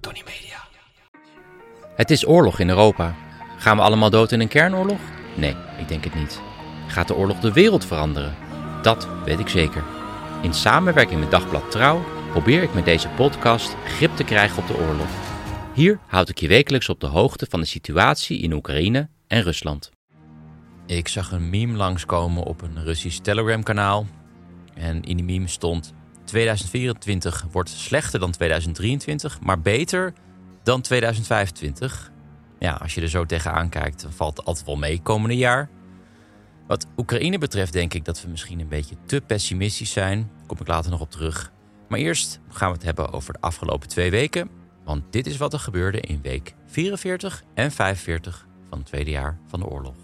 Tony Media. Het is oorlog in Europa. Gaan we allemaal dood in een kernoorlog? Nee, ik denk het niet. Gaat de oorlog de wereld veranderen? Dat weet ik zeker. In samenwerking met Dagblad Trouw probeer ik met deze podcast grip te krijgen op de oorlog. Hier houd ik je wekelijks op de hoogte van de situatie in Oekraïne en Rusland. Ik zag een meme langskomen op een Russisch Telegram-kanaal. En in die meme stond: 2024 wordt slechter dan 2023, maar beter dan 2025. Ja, als je er zo tegenaan kijkt, valt het altijd wel mee komende jaar. Wat Oekraïne betreft denk ik dat we misschien een beetje te pessimistisch zijn. Daar kom ik later nog op terug. Maar eerst gaan we het hebben over de afgelopen twee weken. Want dit is wat er gebeurde in week 44 en 45 van het tweede jaar van de oorlog.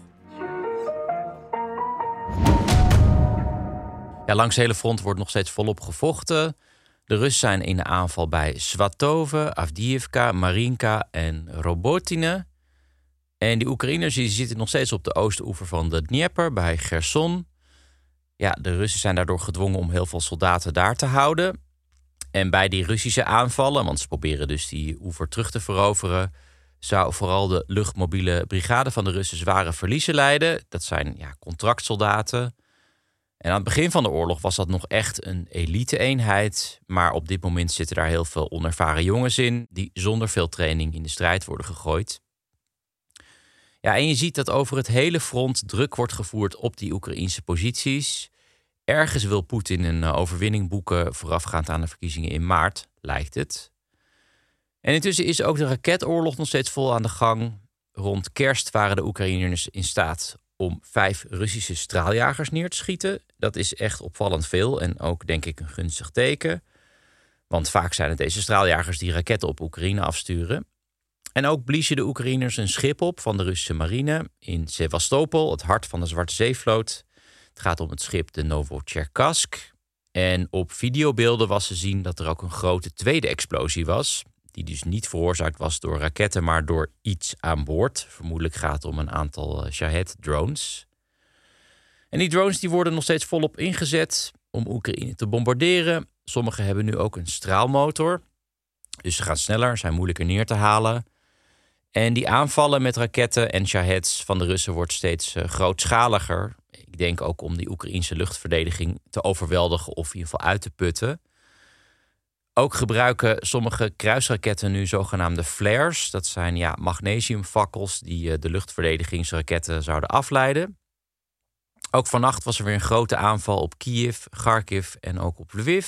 Langs het hele front wordt nog steeds volop gevochten. De Russen zijn in de aanval bij Svatove, Avdiivka, Marinka en Robotine. En die Oekraïners die zitten nog steeds op de oostoever van de Dnieper bij Gerson. Ja, de Russen zijn daardoor gedwongen om heel veel soldaten daar te houden. En bij die Russische aanvallen, want ze proberen dus die oever terug te veroveren, zou vooral de luchtmobiele brigade van de Russen zware verliezen leiden. Dat zijn ja, contractsoldaten. En aan het begin van de oorlog was dat nog echt een elite-eenheid. Maar op dit moment zitten daar heel veel onervaren jongens in, die zonder veel training in de strijd worden gegooid. Ja, en je ziet dat over het hele front druk wordt gevoerd op die Oekraïnse posities. Ergens wil Poetin een eh, overwinning boeken voorafgaand aan de verkiezingen in maart, lijkt het. En intussen is ook de raketoorlog nog steeds vol aan de gang. Rond kerst waren de Oekraïners in staat om vijf Russische straaljagers neer te schieten. Dat is echt opvallend veel en ook denk ik een gunstig teken. Want vaak zijn het deze straaljagers die raketten op Oekraïne afsturen. En ook bliezen de Oekraïners een schip op van de Russische marine in Sevastopol, het hart van de Zwarte Zeevloot. Het gaat om het schip de Novocherkassk. En op videobeelden was te zien dat er ook een grote tweede explosie was. Die dus niet veroorzaakt was door raketten, maar door iets aan boord. Vermoedelijk gaat het om een aantal eh, Shahed-drones. En die drones die worden nog steeds volop ingezet om Oekraïne te bombarderen. Sommige hebben nu ook een straalmotor. Dus ze gaan sneller, zijn moeilijker neer te halen. En die aanvallen met raketten en Shaheds van de Russen wordt steeds uh, grootschaliger. Ik denk ook om die Oekraïnse luchtverdediging te overweldigen of in ieder geval uit te putten. Ook gebruiken sommige kruisraketten nu zogenaamde flares. Dat zijn ja, magnesiumfakkels die uh, de luchtverdedigingsraketten zouden afleiden. Ook vannacht was er weer een grote aanval op Kiev, Kharkiv en ook op Lviv.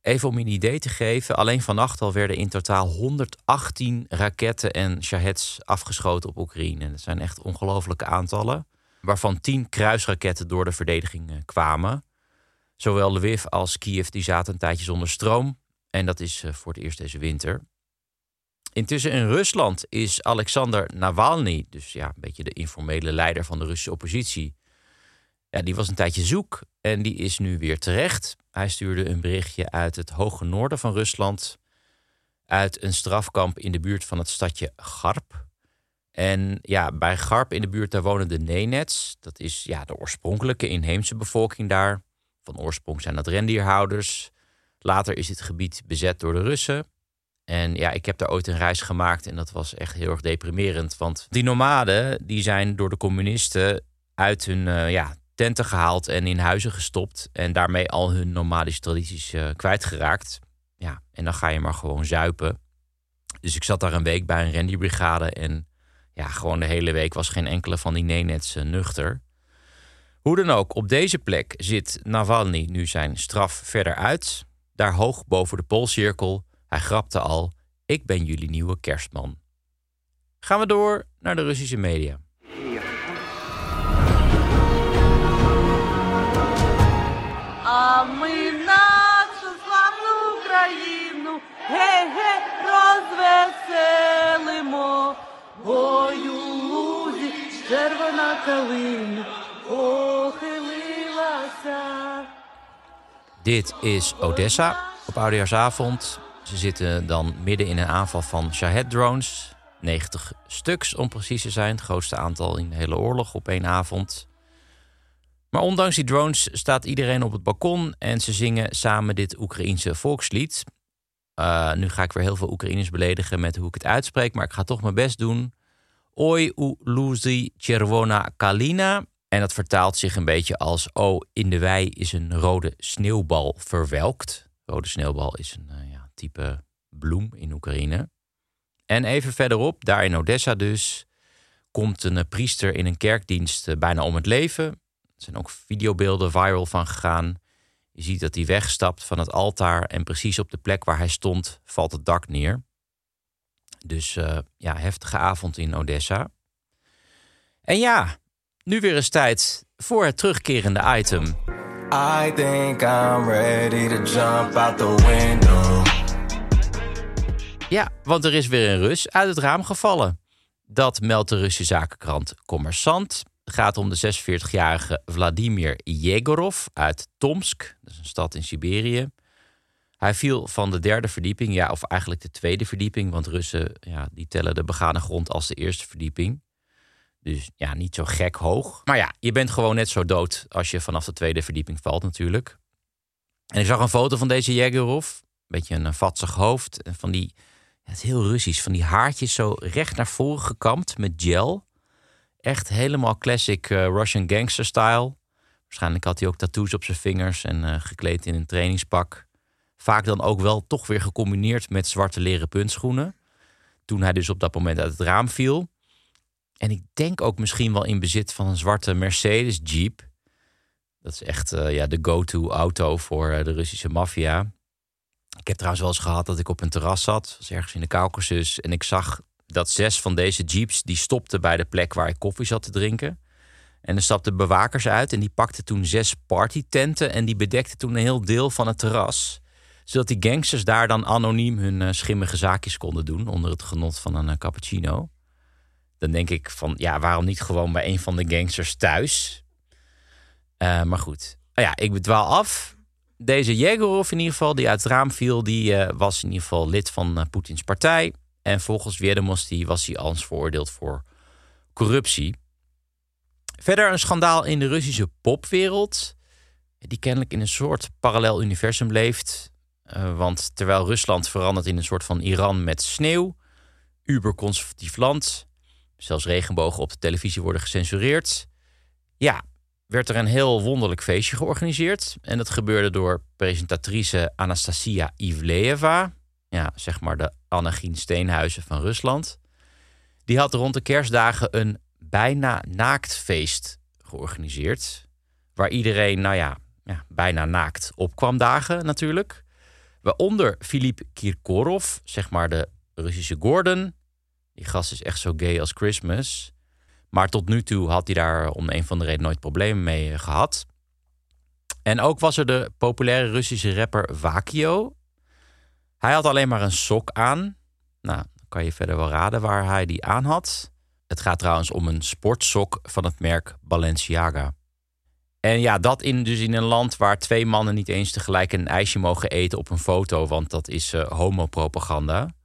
Even om je een idee te geven, alleen vannacht al werden in totaal 118 raketten en Shaheds afgeschoten op Oekraïne. Dat zijn echt ongelofelijke aantallen, waarvan 10 kruisraketten door de verdediging eh, kwamen. Zowel Lviv als Kiev die zaten een tijdje zonder stroom en dat is eh, voor het eerst deze winter. Intussen in Rusland is Alexander Navalny, dus ja, een beetje de informele leider van de Russische oppositie, ja, die was een tijdje zoek en die is nu weer terecht. Hij stuurde een berichtje uit het hoge noorden van Rusland. Uit een strafkamp in de buurt van het stadje Garp. En ja, bij Garp in de buurt daar wonen de Nenets. Dat is ja, de oorspronkelijke inheemse bevolking daar. Van oorsprong zijn dat rendierhouders. Later is het gebied bezet door de Russen. En ja, ik heb daar ooit een reis gemaakt en dat was echt heel erg deprimerend. Want die nomaden die zijn door de communisten uit hun uh, ja, tenten gehaald en in huizen gestopt. En daarmee al hun nomadische tradities uh, kwijtgeraakt. Ja, en dan ga je maar gewoon zuipen. Dus ik zat daar een week bij een rendierbrigade. En ja, gewoon de hele week was geen enkele van die nenets uh, nuchter. Hoe dan ook, op deze plek zit Navalny nu zijn straf verder uit. Daar hoog boven de poolcirkel. Hij grapte al: Ik ben jullie nieuwe kerstman. Gaan we door naar de Russische media. А ми нашу славну ге-ге, розвеселимо. Ой, у лузі червона калина похилилася. Dit is Odessa op oudejaarsavond. Ze zitten dan midden in een aanval van Shahed-drones. 90 stuks om precies te zijn. Het grootste aantal in de hele oorlog op één avond. Maar ondanks die drones staat iedereen op het balkon en ze zingen samen dit Oekraïense volkslied. Uh, nu ga ik weer heel veel Oekraïners beledigen met hoe ik het uitspreek, maar ik ga toch mijn best doen. Oi u luzi czerwona kalina. En dat vertaalt zich een beetje als: Oh, in de wei is een rode sneeuwbal verwelkt. Rode sneeuwbal is een uh, ja, type bloem in Oekraïne. En even verderop, daar in Odessa dus, komt een uh, priester in een kerkdienst uh, bijna om het leven. Er zijn ook videobeelden viral van gegaan. Je ziet dat hij wegstapt van het altaar en precies op de plek waar hij stond valt het dak neer. Dus ja, heftige avond in Odessa. En ja, nu weer eens tijd voor het terugkerende item. I think I'm ready to jump out the window. Ja, want er is weer een Rus uit het raam gevallen. Dat meldt de Russische zakenkrant Commerçant. Het gaat om de 46-jarige Vladimir Yegorov uit Tomsk. Dat is een stad in Siberië. Hij viel van de derde verdieping, ja, of eigenlijk de tweede verdieping, want Russen ja, die tellen de begane grond als de eerste verdieping. Dus ja, niet zo gek hoog. Maar ja, je bent gewoon net zo dood als je vanaf de tweede verdieping valt natuurlijk. En ik zag een foto van deze Yegorov. Een beetje een vatsig hoofd. Van die, het is heel Russisch, van die haartjes zo recht naar voren gekamd met gel. Echt helemaal classic uh, Russian gangster style. Waarschijnlijk had hij ook tattoos op zijn vingers en uh, gekleed in een trainingspak. Vaak dan ook wel toch weer gecombineerd met zwarte leren puntschoenen. Toen hij dus op dat moment uit het raam viel. En ik denk ook misschien wel in bezit van een zwarte Mercedes Jeep. Dat is echt uh, ja, de go-to auto voor uh, de Russische maffia. Ik heb trouwens wel eens gehad dat ik op een terras zat. was ergens in de Caucasus. En ik zag dat zes van deze jeeps... die stopten bij de plek waar ik koffie zat te drinken. En er stapten bewakers uit en die pakten toen zes partytenten... en die bedekten toen een heel deel van het terras zodat die gangsters daar dan anoniem hun uh, schimmige zaakjes konden doen onder het genot van een cappuccino. Dan denk ik van ja, waarom niet gewoon bij een van de gangsters thuis? Uh, maar goed, oh ja, ik bedwaal af. Deze Yegorov in ieder geval, die uit het raam viel, die was in ieder geval lid van Poetins partij. En volgens Wiedemosti was hij al eens veroordeeld voor corruptie. Verder een schandaal in de Russische popwereld. Die kennelijk in een soort parallel universum leeft. Want terwijl Rusland verandert in een soort van Iran met sneeuw, uberconservatief land, zelfs regenbogen op de televisie worden gecensureerd. Ja, werd er een heel wonderlijk feestje georganiseerd. En dat gebeurde door presentatrice Anastasia Ivleeva. Ja, zeg maar de Annegien Steenhuizen van Rusland. Die had rond de kerstdagen een bijna naaktfeest georganiseerd. Waar iedereen, nou ja, ja bijna naakt op kwam dagen natuurlijk. Waaronder Filip Kirkorov, zeg maar de Russische Gordon. Die gast is echt zo gay als Christmas. Maar tot nu toe had hij daar om een van de reden nooit problemen mee eh, gehad. En ook was er de populaire Russische rapper Vakio. Hij had alleen maar een sok aan. Nou, dan kan je verder wel raden waar hij die aan had. Het gaat trouwens om een sportsok van het merk Balenciaga. En ja, dat in, dus in een land waar twee mannen niet eens tegelijk een ijsje mogen eten op een foto, want dat is uh, homopropaganda.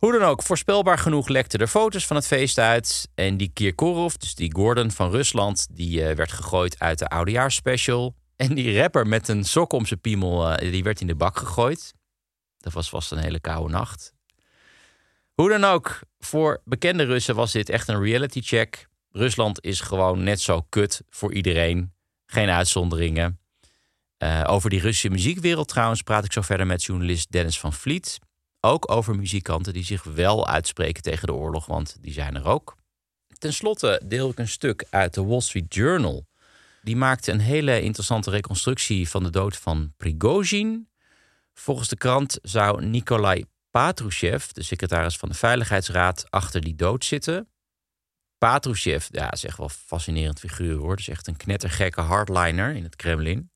Hoe dan ook, voorspelbaar genoeg lekte er foto's van het feest uit. En die Kirkorov, dus die Gordon van Rusland, die uh, werd gegooid uit de oudejaarsspecial. En die rapper met een sok om zijn piemel, uh, die werd in de bak gegooid. Dat was vast een hele koude nacht. Hoe dan ook, voor bekende Russen was dit echt een reality check. Rusland is gewoon net zo kut voor iedereen. Geen uitzonderingen. Uh, over die Russische muziekwereld trouwens praat ik zo verder met journalist Dennis van Vliet. Ook over muzikanten die zich wel uitspreken tegen de oorlog, want die zijn er ook. Ten slotte deel ik een stuk uit de Wall Street Journal. Die maakte een hele interessante reconstructie van de dood van Prigozhin. Volgens de krant zou Nikolai Patrushev, de secretaris van de Veiligheidsraad, achter die dood zitten. Patrushev, ja, is echt wel een fascinerend figuur hoor. Is echt een knettergekke hardliner in het Kremlin.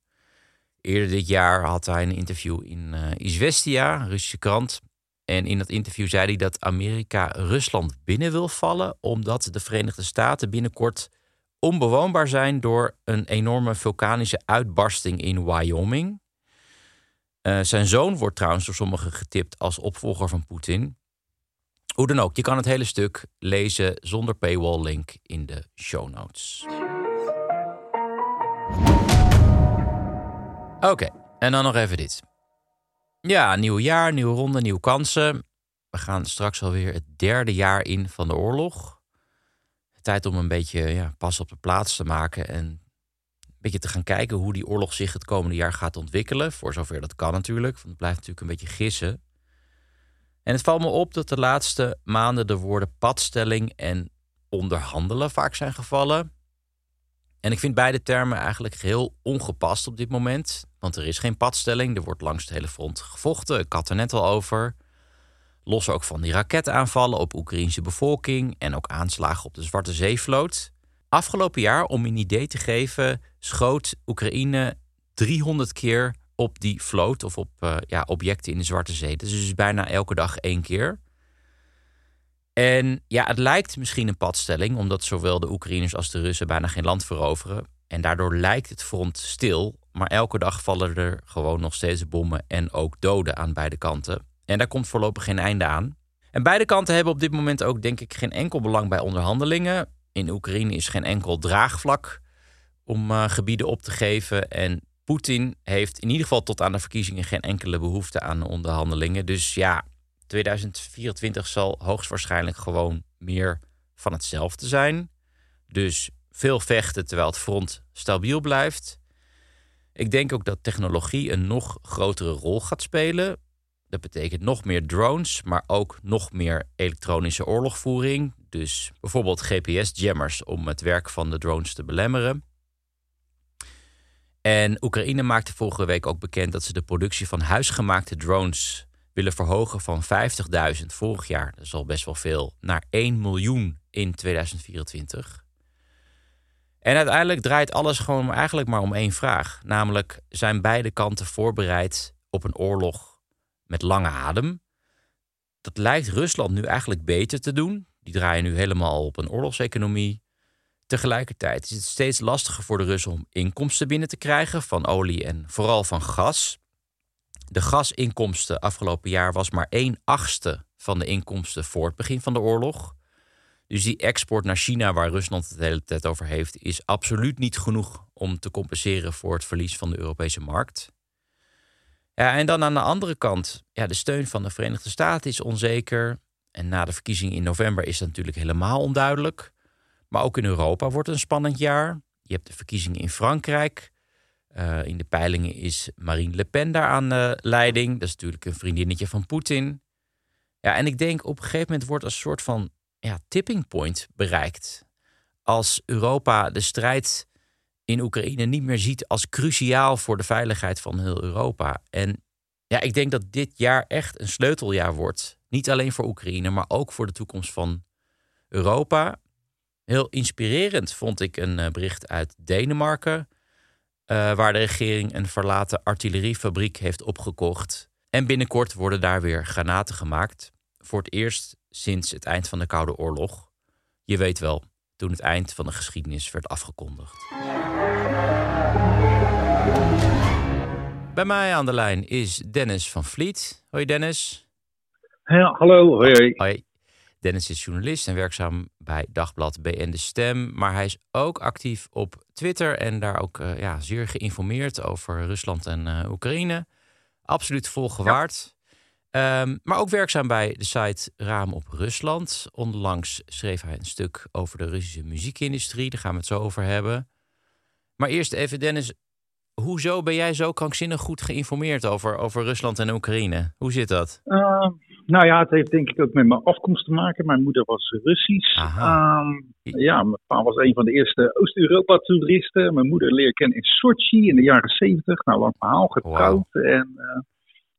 Eerder dit jaar had hij een interview in uh, Izvestia, een Russische krant. En in dat interview zei hij dat Amerika Rusland binnen wil vallen, omdat de Verenigde Staten binnenkort onbewoonbaar zijn door een enorme vulkanische uitbarsting in Wyoming. Uh, zijn zoon wordt trouwens door sommigen getipt als opvolger van Poetin. Hoe dan ook, je kan het hele stuk lezen zonder paywall link in de show notes. Oké, en dan nog even dit. Ja, nieuw jaar, nieuwe ronde, nieuwe kansen. We gaan straks alweer het derde jaar in van de oorlog. Tijd om een beetje ja, pas op de plaats te maken en een beetje te gaan kijken hoe die oorlog zich het komende jaar gaat ontwikkelen. Voor zover dat kan natuurlijk, want het blijft natuurlijk een beetje gissen. En het valt me op dat de laatste maanden de woorden padstelling en onderhandelen vaak zijn gevallen. En ik vind beide termen eigenlijk heel ongepast op dit moment. Want er is geen padstelling, er wordt langs het hele front gevochten. Ik had er net al over. Los ook van die raketaanvallen op Oekraïnse bevolking en ook aanslagen op de Zwarte Zeevloot. Afgelopen jaar, om een idee te geven, schoot Oekraïne 300 keer op die vloot of op uh, ja, objecten in de Zwarte Zee. Dus, dus bijna elke dag één keer. En ja, het lijkt misschien een padstelling, omdat zowel de Oekraïners als de Russen bijna geen land veroveren. En daardoor lijkt het front stil, maar elke dag vallen er gewoon nog steeds bommen en ook doden aan beide kanten. En daar komt voorlopig geen einde aan. En beide kanten hebben op dit moment ook, denk ik, geen enkel belang bij onderhandelingen. In Oekraïne is geen enkel draagvlak om uh, gebieden op te geven. En Poetin heeft in ieder geval tot aan de verkiezingen geen enkele behoefte aan onderhandelingen. Dus ja, 2024 zal hoogstwaarschijnlijk gewoon meer van hetzelfde zijn. Dus veel vechten terwijl het front stabiel blijft. Ik denk ook dat technologie een nog grotere rol gaat spelen. Dat betekent nog meer drones, maar ook nog meer elektronische oorlogvoering. Dus bijvoorbeeld GPS-jammers om het werk van de drones te belemmeren. En Oekraïne maakte vorige week ook bekend dat ze de productie van huisgemaakte drones willen verhogen van 50.000 vorig jaar, dat is al best wel veel, naar 1 miljoen in 2024. En uiteindelijk draait alles gewoon eigenlijk maar om één vraag. Namelijk, zijn beide kanten voorbereid op een oorlog met lange adem? Dat lijkt Rusland nu eigenlijk beter te doen. Die draaien nu helemaal op een oorlogseconomie. Tegelijkertijd is het steeds lastiger voor de Russen om inkomsten binnen te krijgen van olie en vooral van gas. De gasinkomsten afgelopen jaar was maar 1 achtste van de inkomsten voor het begin van de oorlog. Dus die export naar China, waar Rusland het hele tijd over heeft, is absoluut niet genoeg om te compenseren voor het verlies van de Europese markt. Ja, en dan aan de andere kant, ja, de steun van de Verenigde Staten is onzeker. En na de verkiezingen in november is dat natuurlijk helemaal onduidelijk. Maar ook in Europa wordt een spannend jaar. Je hebt de verkiezingen in Frankrijk. Uh, in de peilingen is Marine Le Pen daar aan de leiding. Dat is natuurlijk een vriendinnetje van Poetin. Ja, en ik denk op een gegeven moment wordt een soort van ja, tipping point bereikt. Als Europa de strijd in Oekraïne niet meer ziet als cruciaal voor de veiligheid van heel Europa. En ja, ik denk dat dit jaar echt een sleuteljaar wordt. Niet alleen voor Oekraïne, maar ook voor de toekomst van Europa. Heel inspirerend vond ik een eh, bericht uit Denemarken. Uh, waar de regering een verlaten artilleriefabriek heeft opgekocht. En binnenkort worden daar weer granaten gemaakt. Voor het eerst sinds het eind van de Koude Oorlog. Je weet wel, toen het eind van de geschiedenis werd afgekondigd. Bij mij aan de lijn is Dennis van Vliet. Hoi Dennis. Ja, hallo, hoi. Hoi. Dennis is journalist en werkzaam bij Dagblad BN De Stem. Maar hij is ook actief op Twitter en daar ook uh, ja, zeer geïnformeerd over Rusland en uh, Oekraïne. Absoluut volgewaard. Ja. Um, maar ook werkzaam bij de site Raam op Rusland. Onlangs schreef hij een stuk over de Russische muziekindustrie. Daar gaan we het zo over hebben. Maar eerst even, Dennis. Hoezo ben jij zo krankzinnig goed geïnformeerd over, over Rusland en Oekraïne? Hoe zit dat? Uh, nou ja, het heeft denk ik ook met mijn afkomst te maken. Mijn moeder was Russisch. Um, ja, mijn pa was een van de eerste Oost-Europa-toeristen. Mijn moeder leerde kennen in Sochi in de jaren zeventig. Nou, lang verhaal, getrouwd. Wow. En uh,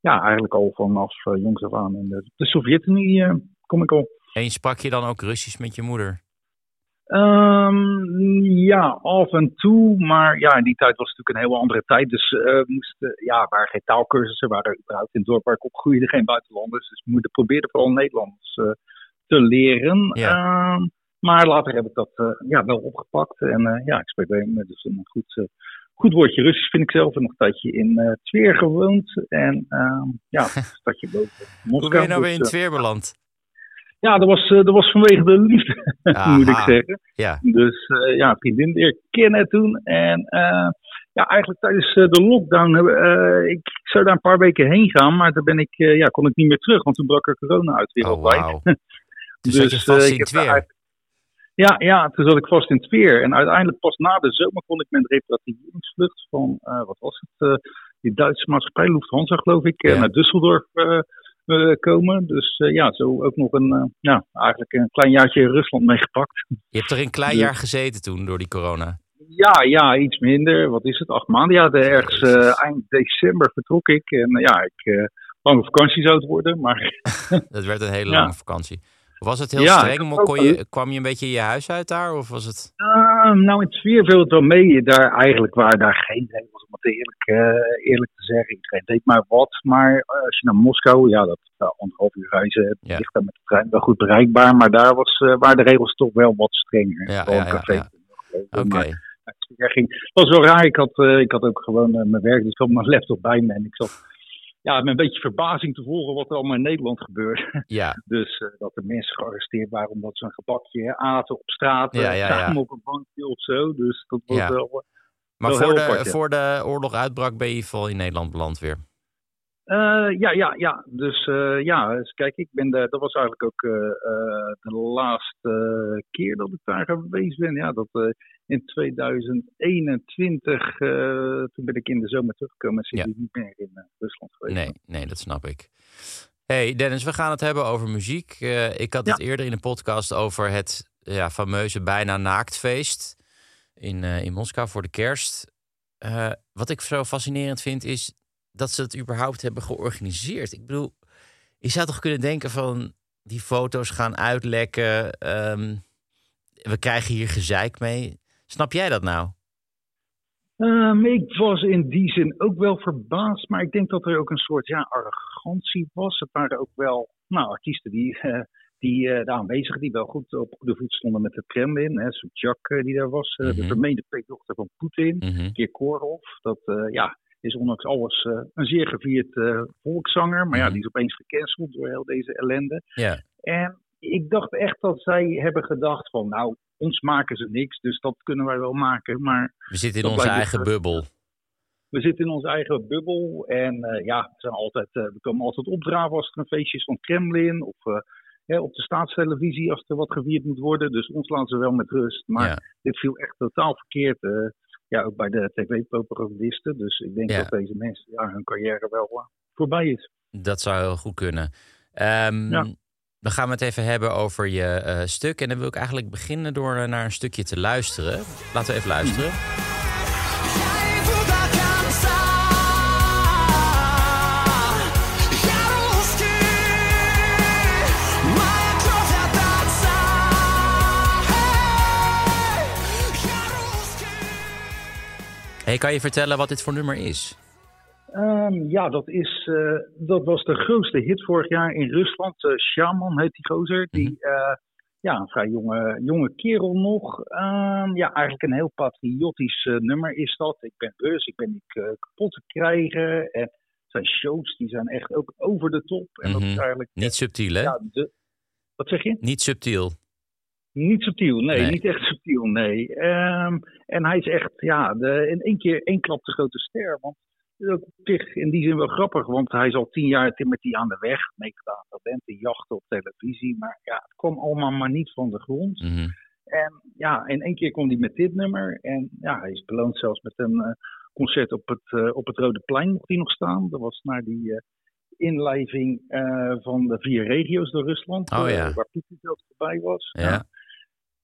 ja, eigenlijk al vanaf uh, jongs af aan in de, de Sovjet-Unie uh, kom ik al. En sprak je dan ook Russisch met je moeder? Ehm, ja, af en toe. Maar ja, in die tijd was het natuurlijk een hele andere tijd. Dus eh, we moesten, ja, er waren geen taalkursussen. Er waren überhaupt in het dorp waar ik opgroeide geen buitenlanders. Dus we proberen vooral Nederlands eh, te leren. Ja. Ehm, maar later heb ik dat eh, ja, wel opgepakt. En eh, ja, ik spreek bij me dus een goed, eh, goed woordje Russisch vind ik zelf. En nog een tijdje in eh Tver gewoond. En ehm, ja, een stadje boven Moskou. Hoe ben je nou weer in Dus, het weer beland? ja, dat was, eh, dat was vanwege de liefde, moet ik zeggen. Ja. Dus eh, ja, vriendin leer kennen toen. En eh, ja, eigenlijk tijdens eh, de lockdown, eh, ik zou daar een paar weken heen gaan, maar daar ben ik, eh, ja, kon ik niet meer terug, want toen brak er corona uit Oh, wereldwijd. zat je eh, vast ik heb daar weer. Ja, ja, toen zat ik vast in het weer. En uiteindelijk pas na de zomer kon ik een repatriëringsvlucht van, eh, wat was het, eh, die Duitse maatschappij, Lufthansa geloof ik, eh, Ja. naar Düsseldorf komen. Dus ja, zo ook nog een, ja, eigenlijk een klein jaartje in Rusland meegepakt. Je hebt er een klein Ja. jaar gezeten toen door die corona. Ja, ja, iets minder. Wat is het? Acht maanden. Ja, ergens eind december vertrok ik. En ja, ik, lange vakantie zou het worden. Maar Dat werd een hele Ja. lange vakantie. Was het heel Ja, ik streng? Kon je, kwam je een beetje in je huis uit daar? Of was het... eh, nou, in het sfeer viel het wel mee. Daar, eigenlijk waren daar geen regels, om het eerlijk, eh, eerlijk te zeggen. Iedereen deed maar wat. Maar eh, als je naar Moskou, ja, dat uh, anderhalf uur reizen, Ja. ligt daar met de trein wel goed bereikbaar. Maar daar was, eh, waren de regels toch wel wat strenger. Ja, ja, ja, café. ja. Oké. Ging. Het was wel raar. Ik had, eh, ik had ook gewoon eh, mijn werk, dus ik had mijn laptop bij me. En ik zat ja, met een beetje verbazing te volgen wat er allemaal in Nederland gebeurde. Ja, Dus eh, dat er mensen gearresteerd waren omdat ze een gebakje aten op straat. Ja, eh, ja, samen op een bankje of zo. Dus dat was wel... eh, maar Wel voor de, apart, voor de oorlog uitbrak ben je geval in Nederland beland weer. Ja, ja, ja. Dus ja, eens kijk, ik ben daar, dat was eigenlijk ook de laatste keer dat ik daar geweest ben. Ja, dat in 2021, eh, toen ben ik in de zomer teruggekomen en sinds Ja. niet meer in eh, Rusland geweest. Nee, nee, dat snap ik. Hey Dennis, we gaan het hebben over muziek. Eh, ik had het eerder in de podcast over het ja, fameuze bijna naaktfeest in, in Moskou voor de kerst. Wat ik zo fascinerend vind is dat ze het überhaupt hebben georganiseerd. Ik bedoel, je zou toch kunnen denken van die foto's gaan uitlekken. ehm, we krijgen hier gezeik mee. Snap jij dat nou? Ehm, ik was in die zin ook wel verbaasd, maar ik denk dat er ook een soort ja, arrogantie was. Het waren ook wel nou, artiesten die, eh, die aanwezigen, die wel goed op goede voet stonden met het Kremlin. Hè, eh, die daar was, eh, Mhm. de vermeende peetdochter van Poetin, Mhm. Kirkorov. Dat ja, is ondanks alles een zeer gevierd volkszanger, maar ja, Mhm. die is opeens gecanceld door heel deze ellende. En ik dacht echt dat zij hebben gedacht van, nou, ons maken ze niks, dus dat kunnen wij wel maken, maar we zitten in onze eigen bubbel. we zitten in onze eigen bubbel. En eh, ja, we, zijn altijd, eh, we komen altijd opdraven als er een feestje is van Kremlin. Of eh, op de staatstelevisie als er wat gevierd moet worden. Dus ons laten ze wel met rust. Maar Ja. dit viel echt totaal verkeerd. ja, ook bij de tv-propagandisten. Dus ik denk Ja. dat deze mensen, ja, hun carrière wel voorbij is. Dat zou heel goed kunnen. Ehm, Dan gaan we het even hebben over je eh, stuk. En dan wil ik eigenlijk beginnen door eh, naar een stukje te luisteren. Laten we even luisteren. Hey, kan je vertellen wat dit voor nummer is? Ehm, ja, dat, is, eh, dat was de grootste hit vorig jaar in Rusland. Eh Shaman heet die gozer. Die, eh, ja, een vrij jonge, jonge kerel nog. Ehm, ja, eigenlijk een heel patriotisch nummer is dat. Ik ben Rus, ik ben niet kapot te krijgen. En zijn shows die zijn echt ook over de top. En dat is Mhm. eigenlijk... Niet subtiel, hè? ja, de, wat zeg je? Niet subtiel. Niet subtiel, nee, Nee. niet echt subtiel, nee. Ehm, en hij is echt, ja, de, in één keer één klap de grote ster. Want ook op zich in die zin wel grappig, want hij is al tien jaar timmert hij aan de weg. Meegedaan talenten, jachten op televisie. Maar ja, het kwam allemaal maar niet van de grond. Mhm. En ja, in één keer kwam hij met dit nummer. En ja, hij is beloond zelfs met een eh, concert op het, eh, op het Rode Plein mocht hij nog staan. Dat was naar die eh, inlijving van de vier regio's door Rusland. Oh, ja. waar Poetin zelf voorbij was. Ja.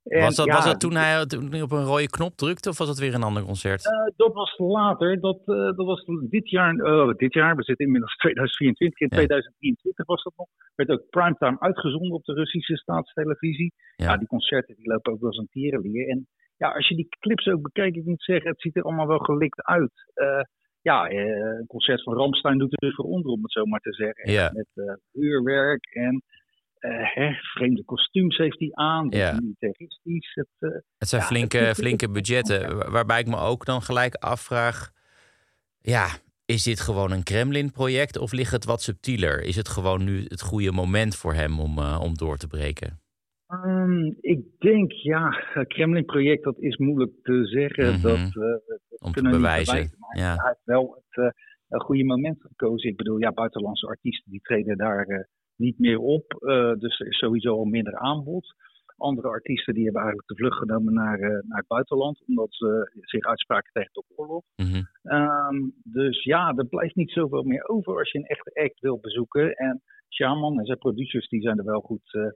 En was, dat, ja, was dat toen hij, toen op een rode knop drukte of was dat weer een ander concert? Eh, dat was later. Dat, eh, dat was dit jaar. eh, dit jaar, we zitten inmiddels 2024. In Ja. 2023 was dat nog. Werd ook primetime uitgezonden op de Russische staatstelevisie. Ja. Ja, die concerten die lopen ook wel eens een tierenlier. En ja, als je die clips ook bekijkt, ik moet zeggen, het ziet er allemaal wel gelikt uit. Ja, een concert van Ramstein doet er voor onder, om het zo maar te zeggen. Met eh uurwerk en vreemde kostuums heeft hij aan. Ja. Militaristisch. Het, eh, Het zijn Ja, flinke, het flinke budgetten. wa- Waarbij ik me ook dan gelijk afvraag: ja, is dit gewoon een Kremlin-project of ligt het wat subtieler? Is het gewoon nu het goede moment voor hem om, eh, om door te breken? Ehm, ik denk, ja, het Kremlin-project, dat is moeilijk te zeggen. Mhm. dat, eh, Om te kunnen niet bewijzen. maar Ja. Hij heeft wel het eh, goede moment gekozen. Ik bedoel, ja, buitenlandse artiesten die treden daar eh, niet meer op. eh, dus er is sowieso al minder aanbod. Andere artiesten die hebben eigenlijk de vlucht genomen naar, eh, naar het buitenland. Omdat ze zich uitspraken tegen de oorlog. Mhm. Ehm, dus ja, er blijft niet zoveel meer over als je een echte act wil bezoeken. En Shaman en zijn producers die zijn er wel goed, eh,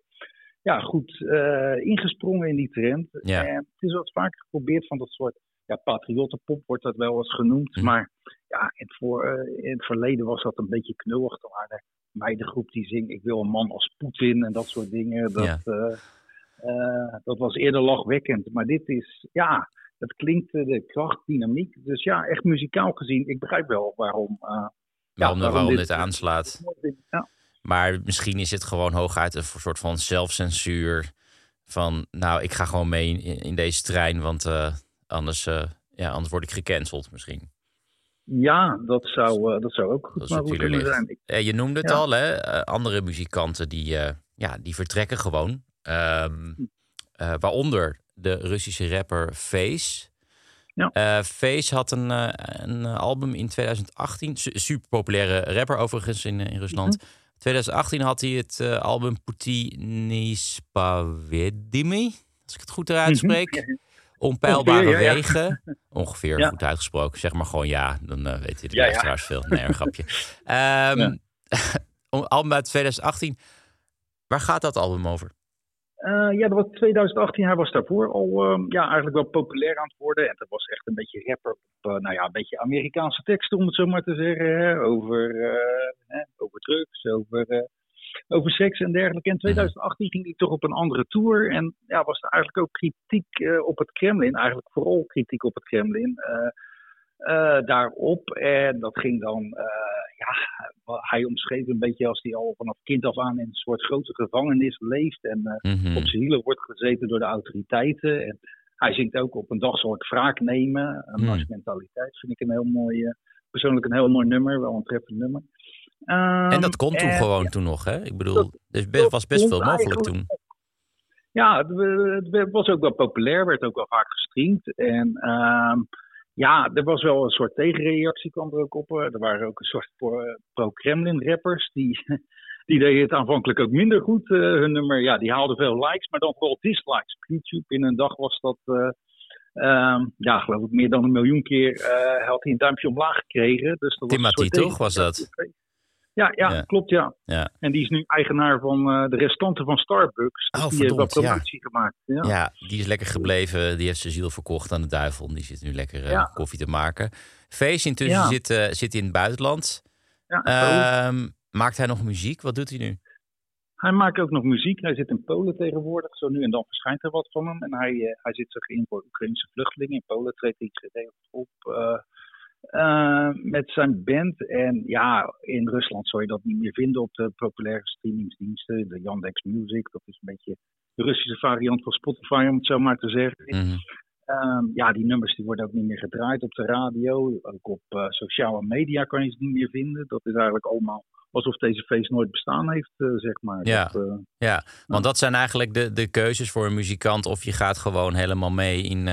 ja, goed eh, ingesprongen in die trend. Ja. En het is eens vaker geprobeerd van dat soort ja, patriottenpop wordt dat wel eens genoemd. Mhm. Maar ja, in het, voor, eh, in het verleden was dat een beetje knullig. Waren meidengroep die zingt ik wil een man als Poetin en dat soort dingen. Dat, Ja. eh, eh, dat was eerder lachwekkend. Maar dit is, ja, het klinkt eh, de kracht, dynamiek. Dus ja, echt muzikaal gezien, ik begrijp wel waarom. Waarom, waarom waarom dit- dit aanslaat. ja. Maar misschien is het gewoon hooguit een soort van zelfcensuur. Van, nou, ik ga gewoon mee in, in deze trein, want anders, ja, anders word ik gecanceld misschien. Ja, dat zou, eh, dat zou ook goed mogelijk kunnen ligt. zijn. Ik- Eh, je noemde het Ja. al, hè? eh, andere muzikanten die, ja, die vertrekken gewoon. Ehm, eh, waaronder de Russische rapper Face. Ja. Face had een, een album in 2018. Su- super populaire rapper overigens in, in Rusland. Mhm. 2018 had hij het eh, album Puti Nispavedimi. Als ik het goed eruit spreek. Onpeilbare. Ongeveer, ja, ja. wegen. Ongeveer Ja. goed uitgesproken. Zeg maar gewoon ja, dan eh weten de Ja, ja. luisteraars veel. Nee, een grapje. Ehm album uit 2018. Waar gaat dat album over? Eh, ja, dat was 2018. Hij was daarvoor al ehm, ja, eigenlijk wel populair aan het worden. En dat was echt een beetje rapper op, eh, nou ja, een beetje Amerikaanse teksten, om het zo maar te zeggen. Hè, over, hè, over drugs, over, over seks en dergelijke. En 2018 ging hij toch op een andere tour. En ja, was er eigenlijk ook kritiek eh, op het Kremlin. Eigenlijk vooral kritiek op het Kremlin. eh, daarop. En dat ging dan, ja, hij omschreef een beetje als hij al vanaf kind af aan in een soort grote gevangenis leeft. En Mhm. op zijn hielen wordt gezeten door de autoriteiten. En hij zingt ook op een dag zal ik wraak nemen. Een Hmm. nationaliteit vind ik een heel mooi, persoonlijk een heel mooi nummer, wel een treffend nummer. En Ehm, dat kon toen en- gewoon toen nog, hè? Ik bedoel, er was best veel mogelijk toen. Ja, het, was ook wel populair, werd ook wel vaak gestreamd. En ehm, ja, er was wel een soort tegenreactie kwam er ook op. Er waren ook een soort pro- pro-Kremlin rappers die, die deden het aanvankelijk ook minder goed. eh, hun nummer, ja, die haalden veel likes, maar dan vooral dislikes. Op YouTube in een dag was dat, eh, ehm, ja, geloof ik, meer dan een miljoen keer eh, had hij een duimpje omlaag gekregen. Dus dat Timothy, toch, was dat? Ja, ja, Ja. klopt, ja. Ja. En die is nu eigenaar van eh, de restanten van Starbucks. Oh, die heeft wel verdomd, ja. promotie gemaakt. Ja. Ja, die is lekker gebleven. Die heeft zijn ziel verkocht aan de duivel. Die zit nu lekker Ja. koffie te maken. Feest intussen zit, eh, zit in het buitenland. Ehm, maakt hij nog muziek? Wat doet hij nu? Hij maakt ook nog muziek. Hij zit in Polen tegenwoordig. Zo nu en dan verschijnt er wat van hem. En hij, hij zit zich in voor Oekraïnse vluchtelingen. In Polen treedt hij geregeld op eh, met zijn band. En ja, in Rusland zou je dat niet meer vinden op de populaire streamingsdiensten. De Yandex Music, dat is een beetje de Russische variant van Spotify, om het zo maar te zeggen. Mhm. Ehm, ja, die nummers die worden ook niet meer gedraaid op de radio. Ook op eh, sociale media kan je ze niet meer vinden. Dat is eigenlijk allemaal alsof deze feest nooit bestaan heeft, eh, zeg maar. Ja. Dat, Ja, want dat zijn eigenlijk de, de keuzes voor een muzikant. Of je gaat gewoon helemaal mee in,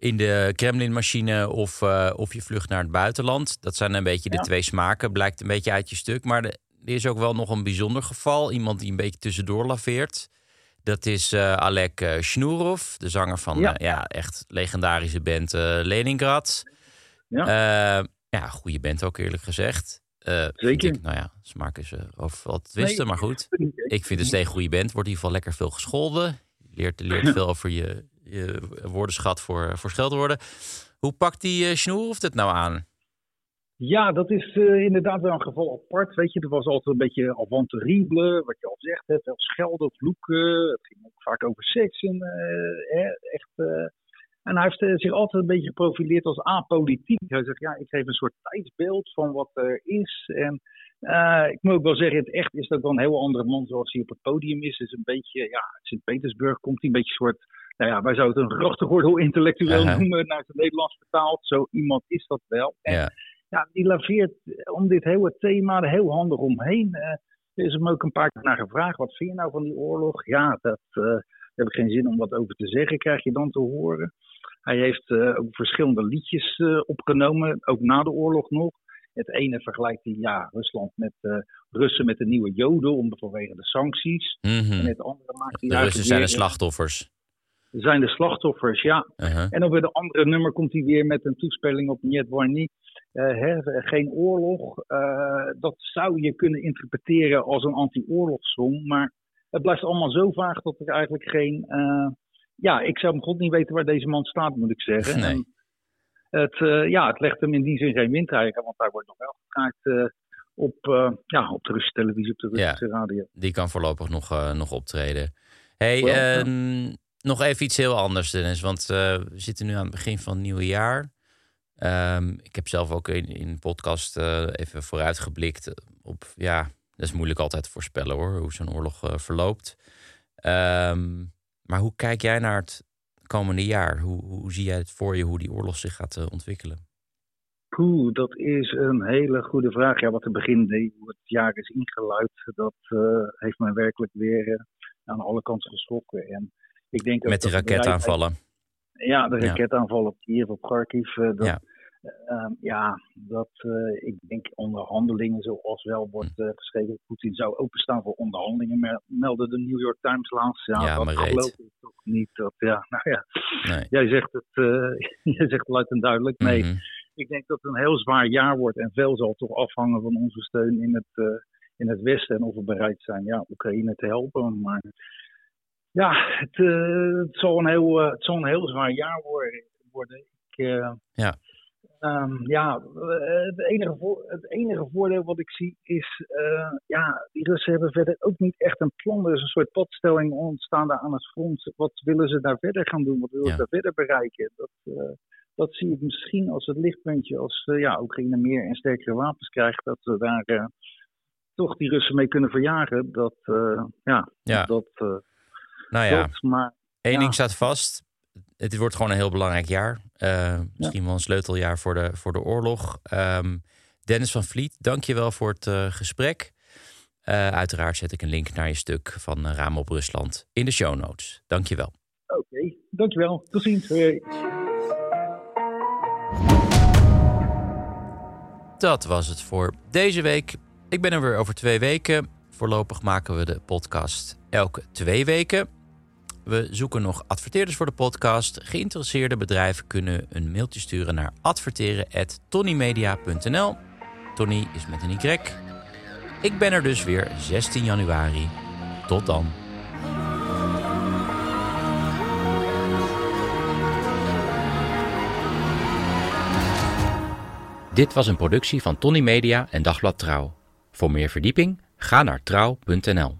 in de Kremlin-machine of, eh, of je vlucht naar het buitenland. Dat zijn een beetje de Ja. twee smaken. Blijkt een beetje uit je stuk. Maar er is ook wel nog een bijzonder geval. Iemand die een beetje tussendoor laveert. Dat is eh Alek eh, Shnourov, de zanger van Ja. echt legendarische band Leningrad. Ja. Ja, goede band ook eerlijk gezegd. Zeker. Ik, nou ja, smaak is over wat twisten, Nee. maar goed. Ik vind het steeds een goede band. Wordt in ieder geval lekker veel gescholden. leert, leert veel over je, je woordenschat voor, voor scheldwoorden. Hoe pakt die uh, Snoer het nou aan? Ja, dat is inderdaad wel een geval apart. Weet je, er was altijd een beetje avant terrible, wat je al zegt, hè, veel schelden. Het ging ook vaak over seks. En, uh, echt, en hij heeft zich altijd een beetje geprofileerd als apolitiek. Hij zegt, ja, ik geef een soort tijdsbeeld van wat er is. En ik moet ook wel zeggen, het echt is dat wel een heel andere man zoals hij op het podium is. is een beetje, ja, Sint-Petersburg komt hij een beetje een soort nou ja, wij zouden het een grachtengordel intellectueel uh-huh. noemen, naar het Nederlands vertaald. Zo iemand is dat wel. En, ja ja, die laveert om dit hele thema er heel handig omheen. Uh, er is hem ook een paar keer naar gevraagd. Wat vind je nou van die oorlog? Ja, dat uh, heb ik geen zin om wat over te zeggen, krijg je dan te horen. Hij heeft uh, ook verschillende liedjes opgenomen, ook na de oorlog nog. Het ene vergelijkt hij ja, Rusland met Russen met de nieuwe Joden om, vanwege de sancties. Mm-hmm. En het andere maakt hij de Russen zijn de slachtoffers zijn de slachtoffers, ja. En op het andere nummer komt hij weer met een toespeling op Niet Warni. Uh, geen oorlog. Uh, dat zou je kunnen interpreteren als een anti-oorlogssong. Maar het blijft allemaal zo vaag dat er eigenlijk geen. Uh, ja, ik zou hem god niet weten waar deze man staat, moet ik zeggen. Nee. het, ja, het legt hem in die zin geen windeigen, want daar wordt nog wel gevraagd op, ja, op de Russische televisie, op de Russische ja, radio. Die kan voorlopig nog, nog optreden. Hey, um, nog even iets heel anders, Dennis. Want uh, we zitten nu aan het begin van het nieuwe jaar. Um, ik heb zelf ook in, in een podcast uh, even vooruitgeblikt op... Ja, dat is moeilijk altijd te voorspellen hoor, hoe zo'n oorlog uh, verloopt. Um, maar hoe kijk jij naar het komende jaar? Hoe, hoe zie jij het voor je, hoe die oorlog zich gaat ontwikkelen? Dat is een hele goede vraag. Ja, wat te begin het jaar is ingeluid, dat heeft mij werkelijk weer aan alle kanten geschrokken. En ik denk Met die raketaanvallen. Ja, de raketaanvallen op Kiev, op Kharkiv. Uh, dat, ja. Uh, ja, dat uh, ik denk onderhandelingen zoals wel wordt uh, geschreven. Poetin zou openstaan voor onderhandelingen, meldde de New York Times laatst. Ja, ja dat maar geloof ik toch niet. Dat, ja, nou ja, nee. jij zegt het, jij zegt luid en duidelijk. Nee, mm-hmm. ik denk dat het een heel zwaar jaar wordt en veel zal toch afhangen van onze steun in het, in het Westen en of we bereid zijn ja, Oekraïne te helpen. Maar ja, het, uh, het, zal een heel, uh, het zal een heel zwaar jaar worden. worden. Ik, uh, ja. Um, ja, het enige, voor, het enige voordeel wat ik zie is, ja, die Russen hebben verder ook niet echt een plan. Er is een soort padstelling ontstaan daar aan het front. Wat willen ze daar verder gaan doen? Wat willen ja. ze daar verder bereiken? Dat, dat zie ik misschien als het lichtpuntje. Als ja, Oekraïne meer en sterkere wapens krijgt, dat we daar toch die Russen mee kunnen verjagen. Dat, ja, ja. dat nou ja, Klopt, maar, één ja. ding staat vast. Het wordt gewoon een heel belangrijk jaar. Uh, misschien wel een sleuteljaar voor de, voor de oorlog. Um, Dennis van Vliet, dank je wel voor het uh, gesprek. Uh, uiteraard zet ik een link naar je stuk van Raam op Rusland in de show notes. Dank je wel. Oké, okay, dank je wel. Tot ziens. Dat was het voor deze week. Ik ben er weer over twee weken. Voorlopig maken we de podcast elke twee weken. We zoeken nog adverteerders voor de podcast. Geïnteresseerde bedrijven kunnen een mailtje sturen naar adverteren.tonnymedia.nl. Tony is met een Y. Ik ben er dus weer 16 januari. Tot dan. Dit was een productie van Tony Media en Dagblad Trouw. Voor meer verdieping ga naar trouw.nl.